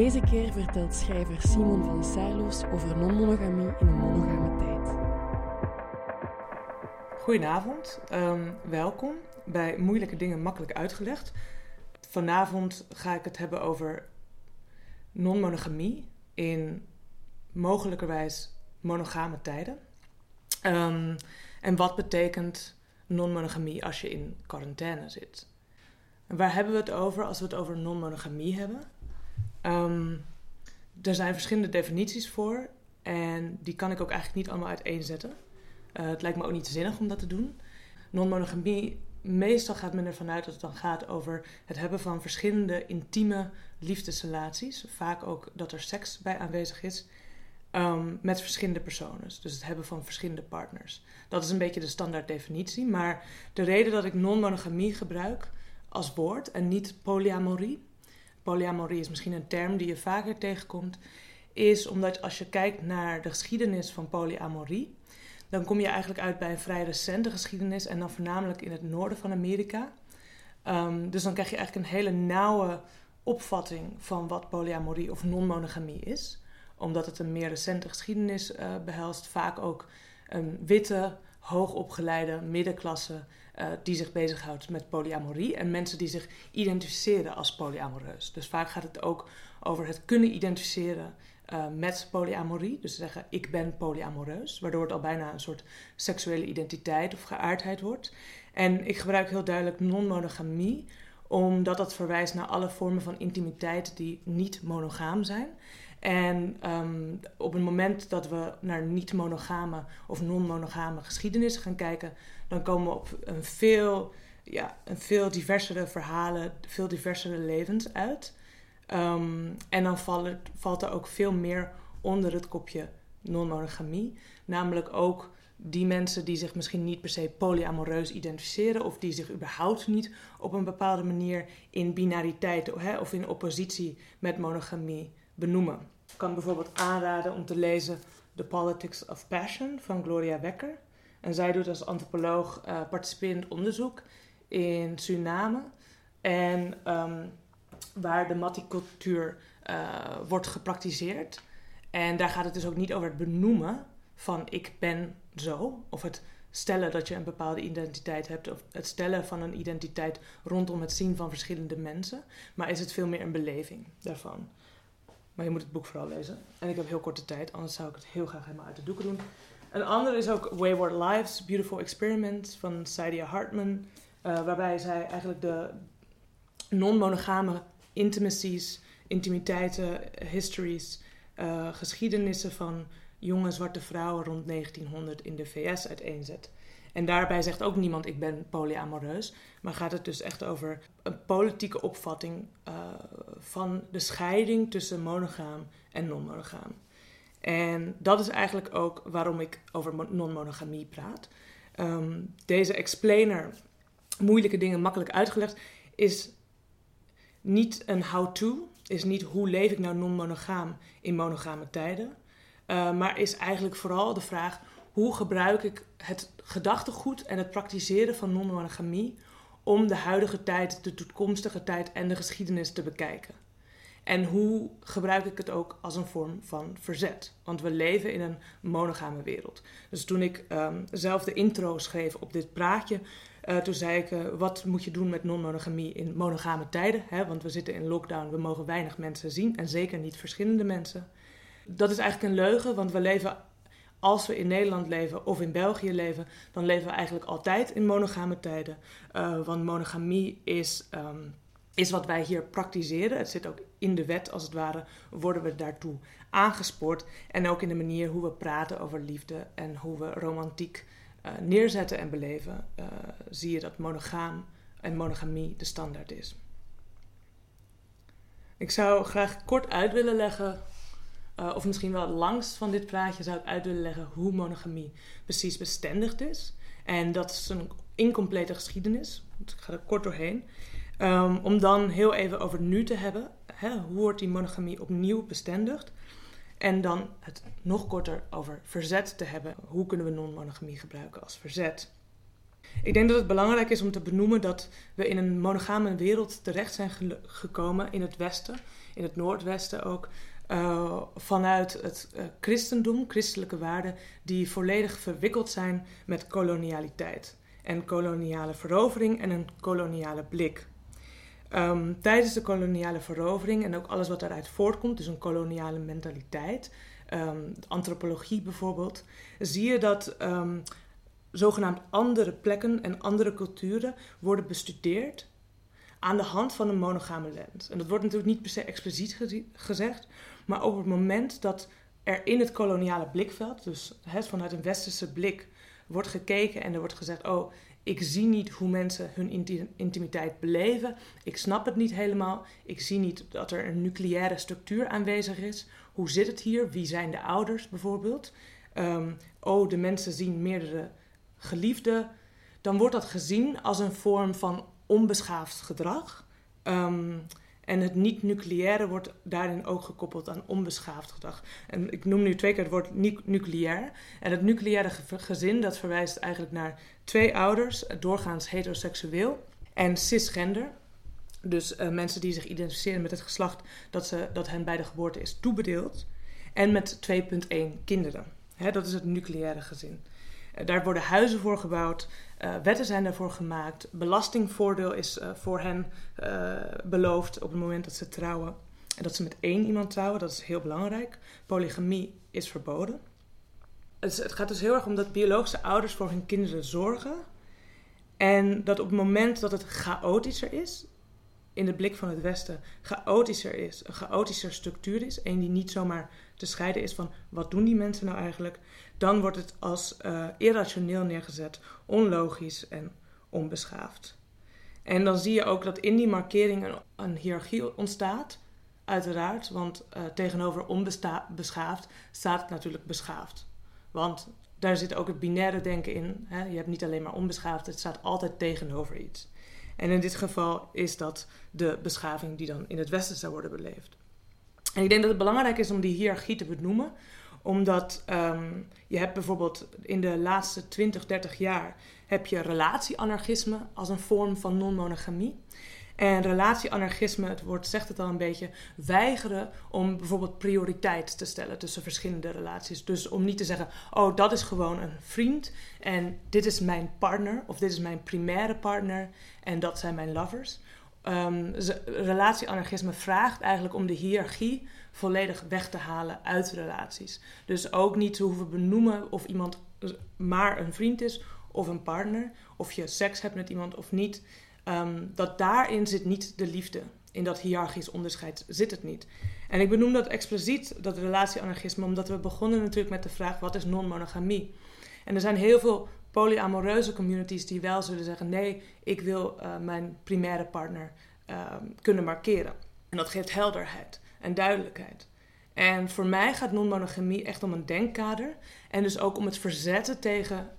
Deze keer vertelt schrijver Simon van Saarloos over non-monogamie in een monogame tijd. Goedenavond, um, welkom bij Moeilijke Dingen Makkelijk Uitgelegd. Vanavond ga ik het hebben over non-monogamie in mogelijkerwijs monogame tijden. Um, en wat betekent non-monogamie als je in quarantaine zit? En waar hebben we het over als we het over non-monogamie hebben? Um, er zijn verschillende definities voor en die kan ik ook eigenlijk niet allemaal uiteenzetten. Uh, het lijkt me ook niet zinnig om dat te doen. Non-monogamie, meestal gaat men ervan uit dat het dan gaat over het hebben van verschillende intieme liefdesrelaties. Vaak ook dat er seks bij aanwezig is. Um, met verschillende personen. Dus het hebben van verschillende partners. Dat is een beetje de standaard definitie. Maar de reden dat ik non-monogamie gebruik als woord en niet polyamorie, polyamorie is misschien een term die je vaker tegenkomt, is omdat als je kijkt naar de geschiedenis van polyamorie, dan kom je eigenlijk uit bij een vrij recente geschiedenis en dan voornamelijk in het noorden van Amerika. Um, dus dan krijg je eigenlijk een hele nauwe opvatting van wat polyamorie of non-monogamie is, omdat het een meer recente geschiedenis uh, behelst, vaak ook een witte, hoogopgeleide middenklasse uh, die zich bezighoudt met polyamorie en mensen die zich identificeren als polyamoreus. Dus vaak gaat het ook over het kunnen identificeren uh, met polyamorie. Dus zeggen ik ben polyamoreus, waardoor het al bijna een soort seksuele identiteit of geaardheid wordt. En ik gebruik heel duidelijk non-monogamie, omdat dat verwijst naar alle vormen van intimiteit die niet monogaam zijn. En um, op het moment dat we naar niet-monogame of non-monogame geschiedenis gaan kijken, dan komen we op een veel, ja, een veel diversere verhalen, veel diversere levens uit. Um, en dan valt er ook veel meer onder het kopje non-monogamie. Namelijk ook die mensen die zich misschien niet per se polyamoreus identificeren of die zich überhaupt niet op een bepaalde manier in binariteit of in oppositie met monogamie benoemen. Ik kan bijvoorbeeld aanraden om te lezen The Politics of Passion van Gloria Wekker. En zij doet als antropoloog uh, participerend onderzoek in Suriname. En um, waar de maticultuur uh, wordt gepraktiseerd. En daar gaat het dus ook niet over het benoemen van ik ben zo. Of het stellen dat je een bepaalde identiteit hebt. Of het stellen van een identiteit rondom het zien van verschillende mensen. Maar is het veel meer een beleving daarvan. Maar je moet het boek vooral lezen. En ik heb heel korte tijd, anders zou ik het heel graag helemaal uit de doeken doen. Een andere is ook Wayward Lives, Beautiful Experiment van Saidia Hartman. Uh, waarbij zij eigenlijk de non-monogame intimacies, intimiteiten, histories, uh, geschiedenissen van jonge zwarte vrouwen rond 1900 in de VS uiteenzet. En daarbij zegt ook niemand ik ben polyamoreus, maar gaat het dus echt over een politieke opvatting uh, van de scheiding tussen monogaam en non-monogaam. En dat is eigenlijk ook waarom ik over non-monogamie praat. Um, deze explainer, moeilijke dingen makkelijk uitgelegd, is niet een how-to, is niet hoe leef ik nou non-monogaam in monogame tijden, uh, maar is eigenlijk vooral de vraag hoe gebruik ik het gedachtegoed en het praktiseren van non-monogamie om de huidige tijd, de toekomstige tijd en de geschiedenis te bekijken. En hoe gebruik ik het ook als een vorm van verzet? Want we leven in een monogame wereld. Dus toen ik um, zelf de intro schreef op dit praatje, uh, toen zei ik: uh, wat moet je doen met non-monogamie in monogame tijden? Hè? Want we zitten in lockdown, we mogen weinig mensen zien en zeker niet verschillende mensen. Dat is eigenlijk een leugen, want we leven als we in Nederland leven of in België leven, dan leven we eigenlijk altijd in monogame tijden. Uh, want monogamie is, um, is wat wij hier praktiseren. Het zit ook in de wet, als het ware, worden we daartoe aangespoord. En ook in de manier hoe we praten over liefde en hoe we romantiek uh, neerzetten en beleven, uh, zie je dat monogaam en monogamie de standaard is. Ik zou graag kort uit willen leggen uh, of misschien wel langs van dit plaatje, zou ik uit willen leggen hoe monogamie precies bestendigd is. En dat is een incomplete geschiedenis. Dus ik ga er kort doorheen. Um, om dan heel even over nu te hebben. Hè, hoe wordt die monogamie opnieuw bestendigd? En dan het nog korter over verzet te hebben. Hoe kunnen we non-monogamie gebruiken als verzet? Ik denk dat het belangrijk is om te benoemen dat we in een monogame wereld terecht zijn gekomen in het Westen, in het Noordwesten ook, uh, vanuit het uh, christendom, christelijke waarden, die volledig verwikkeld zijn met kolonialiteit en koloniale verovering en een koloniale blik. Um, tijdens de koloniale verovering en ook alles wat daaruit voortkomt, dus een koloniale mentaliteit, um, antropologie bijvoorbeeld, zie je dat um, zogenaamd andere plekken en andere culturen worden bestudeerd aan de hand van een monogame lens. En dat wordt natuurlijk niet per se expliciet gezegd, maar op het moment dat er in het koloniale blikveld, dus vanuit een westerse blik, wordt gekeken en er wordt gezegd: Oh, ik zie niet hoe mensen hun intimiteit beleven. Ik snap het niet helemaal. Ik zie niet dat er een nucleaire structuur aanwezig is. Hoe zit het hier? Wie zijn de ouders bijvoorbeeld? Um, oh, de mensen zien meerdere geliefden. Dan wordt dat gezien als een vorm van onbeschaafd gedrag. Um, en het niet-nucleaire wordt daarin ook gekoppeld aan onbeschaafd gedrag. En ik noem nu twee keer het woord nucleair. En het nucleaire gezin, dat verwijst eigenlijk naar twee ouders, doorgaans heteroseksueel, en cisgender. Dus uh, mensen die zich identificeren met het geslacht dat, ze, dat hen bij de geboorte is toebedeeld. En met 2,1 kinderen. Hè, dat is het nucleaire gezin. Uh, daar worden huizen voor gebouwd. Uh, wetten zijn daarvoor gemaakt. Belastingvoordeel is uh, voor hen beloofd op het moment dat ze trouwen. En dat ze met één iemand trouwen, dat is heel belangrijk. Polygamie is verboden. Het gaat dus heel erg om dat biologische ouders voor hun kinderen zorgen. En dat op het moment dat het chaotischer is, in de blik van het Westen, chaotischer is, een chaotischer structuur is, een die niet zomaar te scheiden is van wat doen die mensen nou eigenlijk, dan wordt het als uh, irrationeel neergezet, onlogisch en onbeschaafd. En dan zie je ook dat in die markering een, hiërarchie ontstaat, uiteraard, want uh, tegenover onbeschaafd staat het natuurlijk beschaafd. Want daar zit ook het binaire denken in. Hè? Je hebt niet alleen maar onbeschaafd, het staat altijd tegenover iets. En in dit geval is dat de beschaving die dan in het Westen zou worden beleefd. En ik denk dat het belangrijk is om die hiërarchie te benoemen, omdat um, je hebt bijvoorbeeld in de laatste 20, 30 jaar heb je relatieanarchisme als een vorm van non-monogamie. En relatieanarchisme, het woord zegt het al een beetje, weigeren om bijvoorbeeld prioriteit te stellen tussen verschillende relaties. Dus om niet te zeggen, oh dat is gewoon een vriend en dit is mijn partner of dit is mijn primaire partner en dat zijn mijn lovers. Um, relatieanarchisme vraagt eigenlijk om de hiërarchie volledig weg te halen uit relaties. Dus ook niet te hoeven benoemen of iemand maar een vriend is of een partner, of je seks hebt met iemand of niet. Um, dat daarin zit niet de liefde. In dat hiërarchisch onderscheid zit het niet. En ik benoem dat expliciet, dat relatieanarchisme, omdat we begonnen natuurlijk met de vraag: wat is non-monogamie? En er zijn heel veel polyamoreuze communities die wel zullen zeggen: nee, ik wil uh, mijn primaire partner uh, kunnen markeren. En dat geeft helderheid en duidelijkheid. En voor mij gaat non-monogamie echt om een denkkader. En dus ook om het verzetten tegen.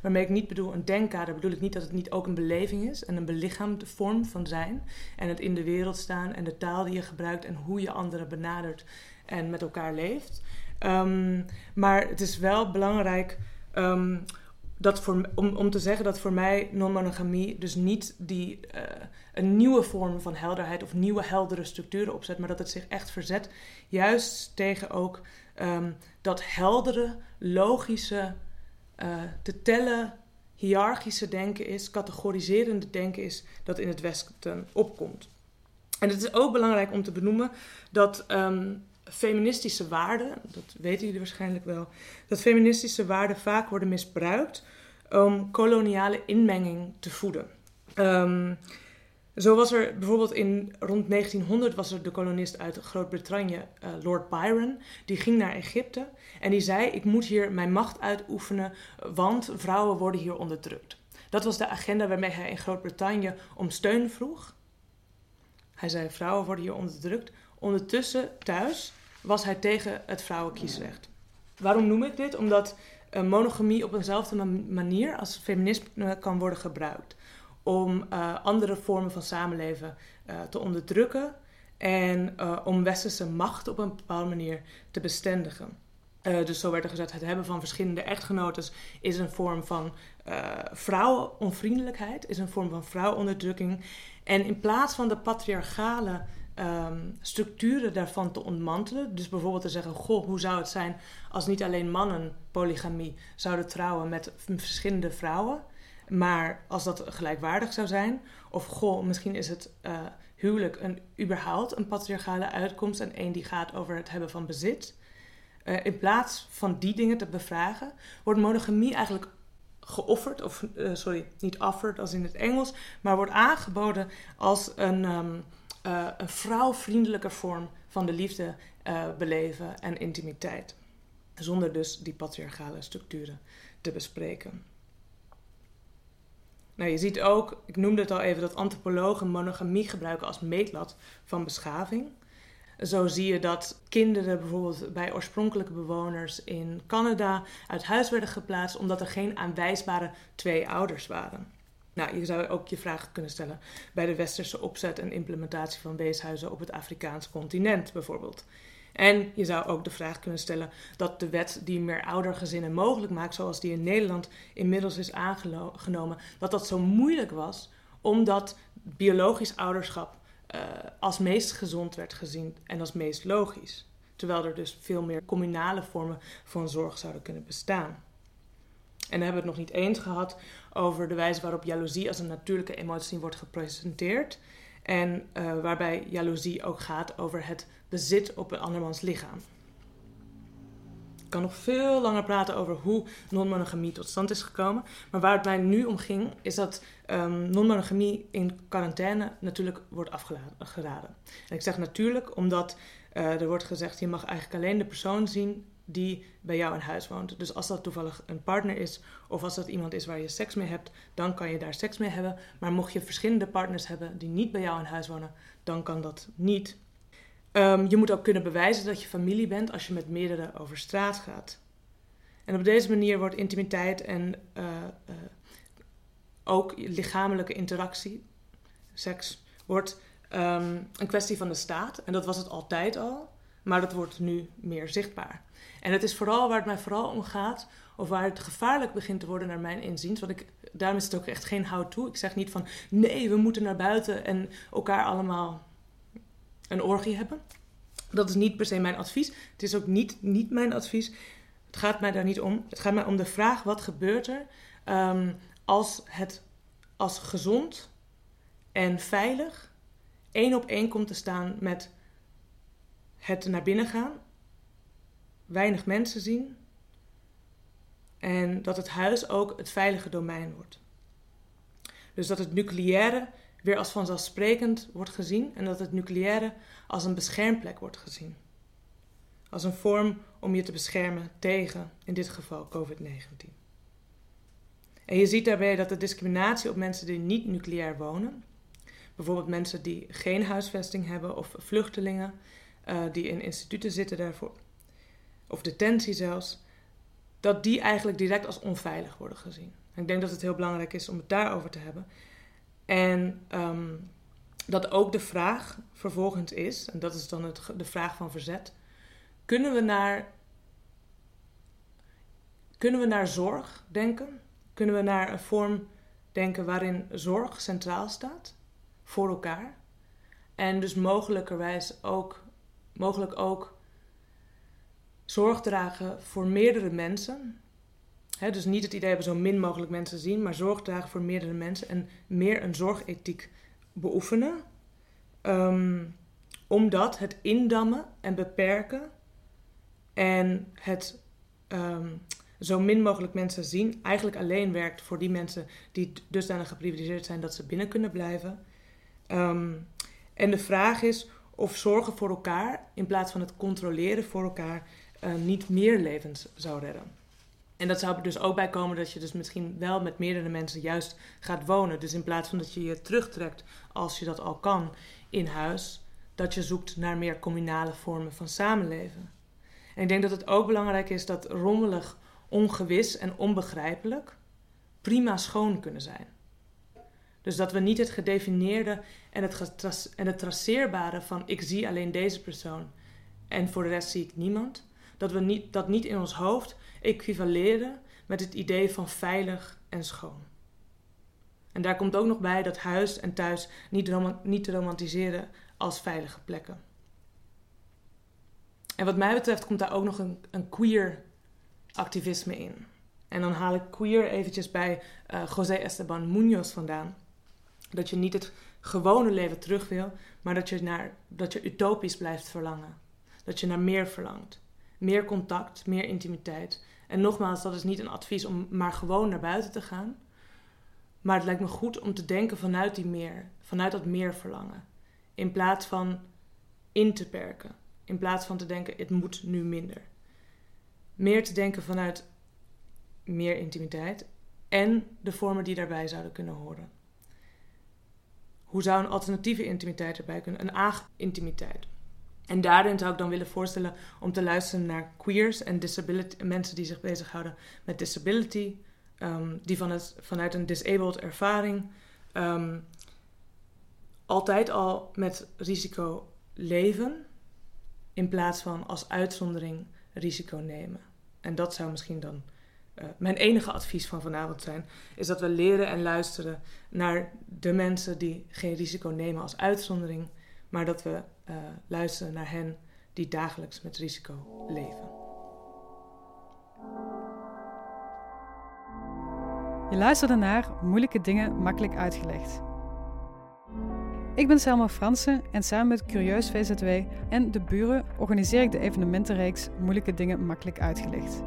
Waarmee ik niet bedoel een denkkader, bedoel ik niet dat het niet ook een beleving is en een belichaamde vorm van zijn. En het in de wereld staan en de taal die je gebruikt en hoe je anderen benadert en met elkaar leeft. Um, maar het is wel belangrijk um, dat voor, om, om te zeggen dat voor mij non-monogamie dus niet die, uh, een nieuwe vorm van helderheid of nieuwe heldere structuren opzet, maar dat het zich echt verzet juist tegen ook um, dat heldere, logische, uh, te tellen, hiërarchische denken is, categoriserende denken is, dat in het Westen opkomt. En het is ook belangrijk om te benoemen dat um, feministische waarden, dat weten jullie waarschijnlijk wel, dat feministische waarden vaak worden misbruikt om koloniale inmenging te voeden. Um, zo was er bijvoorbeeld in rond 1900 was er de kolonist uit Groot-Brittannië, uh, Lord Byron, die ging naar Egypte en die zei: Ik moet hier mijn macht uitoefenen, want vrouwen worden hier onderdrukt. Dat was de agenda waarmee hij in Groot-Brittannië om steun vroeg. Hij zei: Vrouwen worden hier onderdrukt. Ondertussen thuis was hij tegen het vrouwenkiesrecht. Waarom noem ik dit? Omdat uh, monogamie op eenzelfde manier als feminisme kan worden gebruikt. Om uh, andere vormen van samenleven uh, te onderdrukken en om westerse macht op een bepaalde manier te bestendigen. dus zo werd er gezegd: het hebben van verschillende echtgenotes is een vorm van vrouwenonvriendelijkheid, is een vorm van vrouwenonderdrukking. En in plaats van de patriarchale um, structuren daarvan te ontmantelen. Dus bijvoorbeeld te zeggen: Goh, hoe zou het zijn als niet alleen mannen polygamie zouden trouwen met verschillende vrouwen, maar als dat gelijkwaardig zou zijn? Of goh, misschien is het uh, huwelijk een, überhaupt een patriarchale uitkomst en één die gaat over het hebben van bezit. Uh, in plaats van die dingen te bevragen, wordt monogamie eigenlijk geofferd, of uh, sorry, niet offered als in het Engels, maar wordt aangeboden als een. Um, een vrouwvriendelijke vorm van de liefde beleven en intimiteit. Zonder dus die patriarchale structuren te bespreken. Nou, je ziet ook, ik noemde het al even, dat antropologen monogamie gebruiken als meetlat van beschaving. Zo zie je dat kinderen bijvoorbeeld bij oorspronkelijke bewoners in Canada uit huis werden geplaatst omdat er geen aanwijsbare twee ouders waren. Nou, je zou ook je vraag kunnen stellen bij de westerse opzet en implementatie van weeshuizen op het Afrikaanse continent bijvoorbeeld. En je zou ook de vraag kunnen stellen dat de wet die meer oudergezinnen mogelijk maakt, zoals die in Nederland inmiddels is aangenomen, dat dat zo moeilijk was omdat biologisch ouderschap uh, als meest gezond werd gezien en als meest logisch. Terwijl er dus veel meer communale vormen van zorg zouden kunnen bestaan. En dan hebben we het nog niet eens gehad over de wijze waarop jaloezie als een natuurlijke emotie wordt gepresenteerd. En uh, waarbij jaloezie ook gaat over het bezit op een andermans lichaam. Ik kan nog veel langer praten over hoe non-monogamie tot stand is gekomen. Maar waar het mij nu om ging, is dat um, non-monogamie in quarantaine natuurlijk wordt afgeraden. En ik zeg natuurlijk omdat uh, er wordt gezegd: je mag eigenlijk alleen de persoon zien die bij jou in huis woont. Dus als dat toevallig een partner is of als dat iemand is waar je seks mee hebt, dan kan je daar seks mee hebben. Maar mocht je verschillende partners hebben die niet bij jou in huis wonen, dan kan dat niet. Um, je moet ook kunnen bewijzen dat je familie bent als je met meerdere over straat gaat. En op deze manier wordt intimiteit en uh, uh, ook lichamelijke interactie, seks, wordt um, een kwestie van de staat. En dat was het altijd al, maar dat wordt nu meer zichtbaar. En het is vooral waar het mij vooral om gaat, of waar het gevaarlijk begint te worden naar mijn inziens. Want ik, daarom is het ook echt geen how-to. Ik zeg niet van nee, we moeten naar buiten en elkaar allemaal een orgie hebben. Dat is niet per se mijn advies. Het is ook niet, niet mijn advies. Het gaat mij daar niet om. Het gaat mij om de vraag: wat gebeurt er um, als het als gezond en veilig één op één komt te staan met het naar binnen gaan weinig mensen zien. En dat het huis ook het veilige domein wordt. Dus dat het nucleaire weer als vanzelfsprekend wordt gezien en dat het nucleaire als een beschermplek wordt gezien. Als een vorm om je te beschermen tegen, in dit geval, COVID-19. En je ziet daarbij dat de discriminatie op mensen die niet nucleair wonen, bijvoorbeeld mensen die geen huisvesting hebben of vluchtelingen uh, die in instituten zitten daarvoor, of detentie zelfs, dat die eigenlijk direct als onveilig worden gezien. ik denk dat het heel belangrijk is om het daarover te hebben. En um, dat ook de vraag vervolgens is, en dat is dan het, de vraag van verzet, kunnen we naar, kunnen we naar zorg denken? Kunnen we naar een vorm denken waarin zorg centraal staat voor elkaar? En dus mogelijkerwijs ook, mogelijk ook zorg dragen voor meerdere mensen. Dus niet het idee hebben zo min mogelijk mensen zien, maar zorg voor meerdere mensen en meer een zorgethiek beoefenen. Um, omdat het indammen en beperken en het um, zo min mogelijk mensen zien eigenlijk alleen werkt voor die mensen die dusdanig geprivilegeerd zijn dat ze binnen kunnen blijven. Um, en de vraag is of zorgen voor elkaar in plaats van het controleren voor elkaar uh, niet meer levens zou redden. En dat zou er dus ook bij komen dat je dus misschien wel met meerdere mensen juist gaat wonen. Dus in plaats van dat je je terugtrekt als je dat al kan in huis, dat je zoekt naar meer communale vormen van samenleven. En ik denk dat het ook belangrijk is dat rommelig, ongewis en onbegrijpelijk prima schoon kunnen zijn. Dus dat we niet het gedefinieerde en het, en het traceerbare van ik zie alleen deze persoon en voor de rest zie ik niemand, dat we niet, dat niet in ons hoofd equivaleren met het idee van veilig en schoon. En daar komt ook nog bij dat huis en thuis niet, niet te romantiseren als veilige plekken. En wat mij betreft komt daar ook nog een, een queer activisme in. En dan haal ik queer eventjes bij uh, José Esteban Munoz vandaan. Dat je niet het gewone leven terug wil, maar dat je, naar, dat je utopisch blijft verlangen. Dat je naar meer verlangt. Meer contact, meer intimiteit. En nogmaals, dat is niet een advies om maar gewoon naar buiten te gaan. Maar het lijkt me goed om te denken vanuit die meer, vanuit dat meer verlangen. In plaats van in te perken. In plaats van te denken, het moet nu minder. Meer te denken vanuit meer intimiteit en de vormen die daarbij zouden kunnen horen. Hoe zou een alternatieve intimiteit erbij kunnen? Een aag-intimiteit. En daarin zou ik dan willen voorstellen om te luisteren naar queers en disability, mensen die zich bezighouden met disability, um, die vanuit, vanuit een disabled ervaring ehm, altijd al met risico leven, in plaats van als uitzondering risico nemen. En dat zou misschien dan uh, mijn enige advies van vanavond zijn, is dat we leren en luisteren naar de mensen die geen risico nemen als uitzondering, maar dat we uh, luisteren naar hen die dagelijks met risico leven. Je luisterde naar Moeilijke Dingen Makkelijk Uitgelegd. Ik ben Selma Fransen en samen met Curieus VZW en de buren organiseer ik de evenementenreeks Moeilijke Dingen Makkelijk Uitgelegd.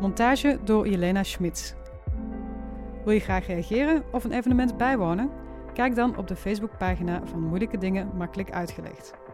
Montage door Jelena Schmitz. Wil je graag reageren of een evenement bijwonen? Kijk dan op de Facebookpagina van Moeilijke Dingen Makkelijk Uitgelegd.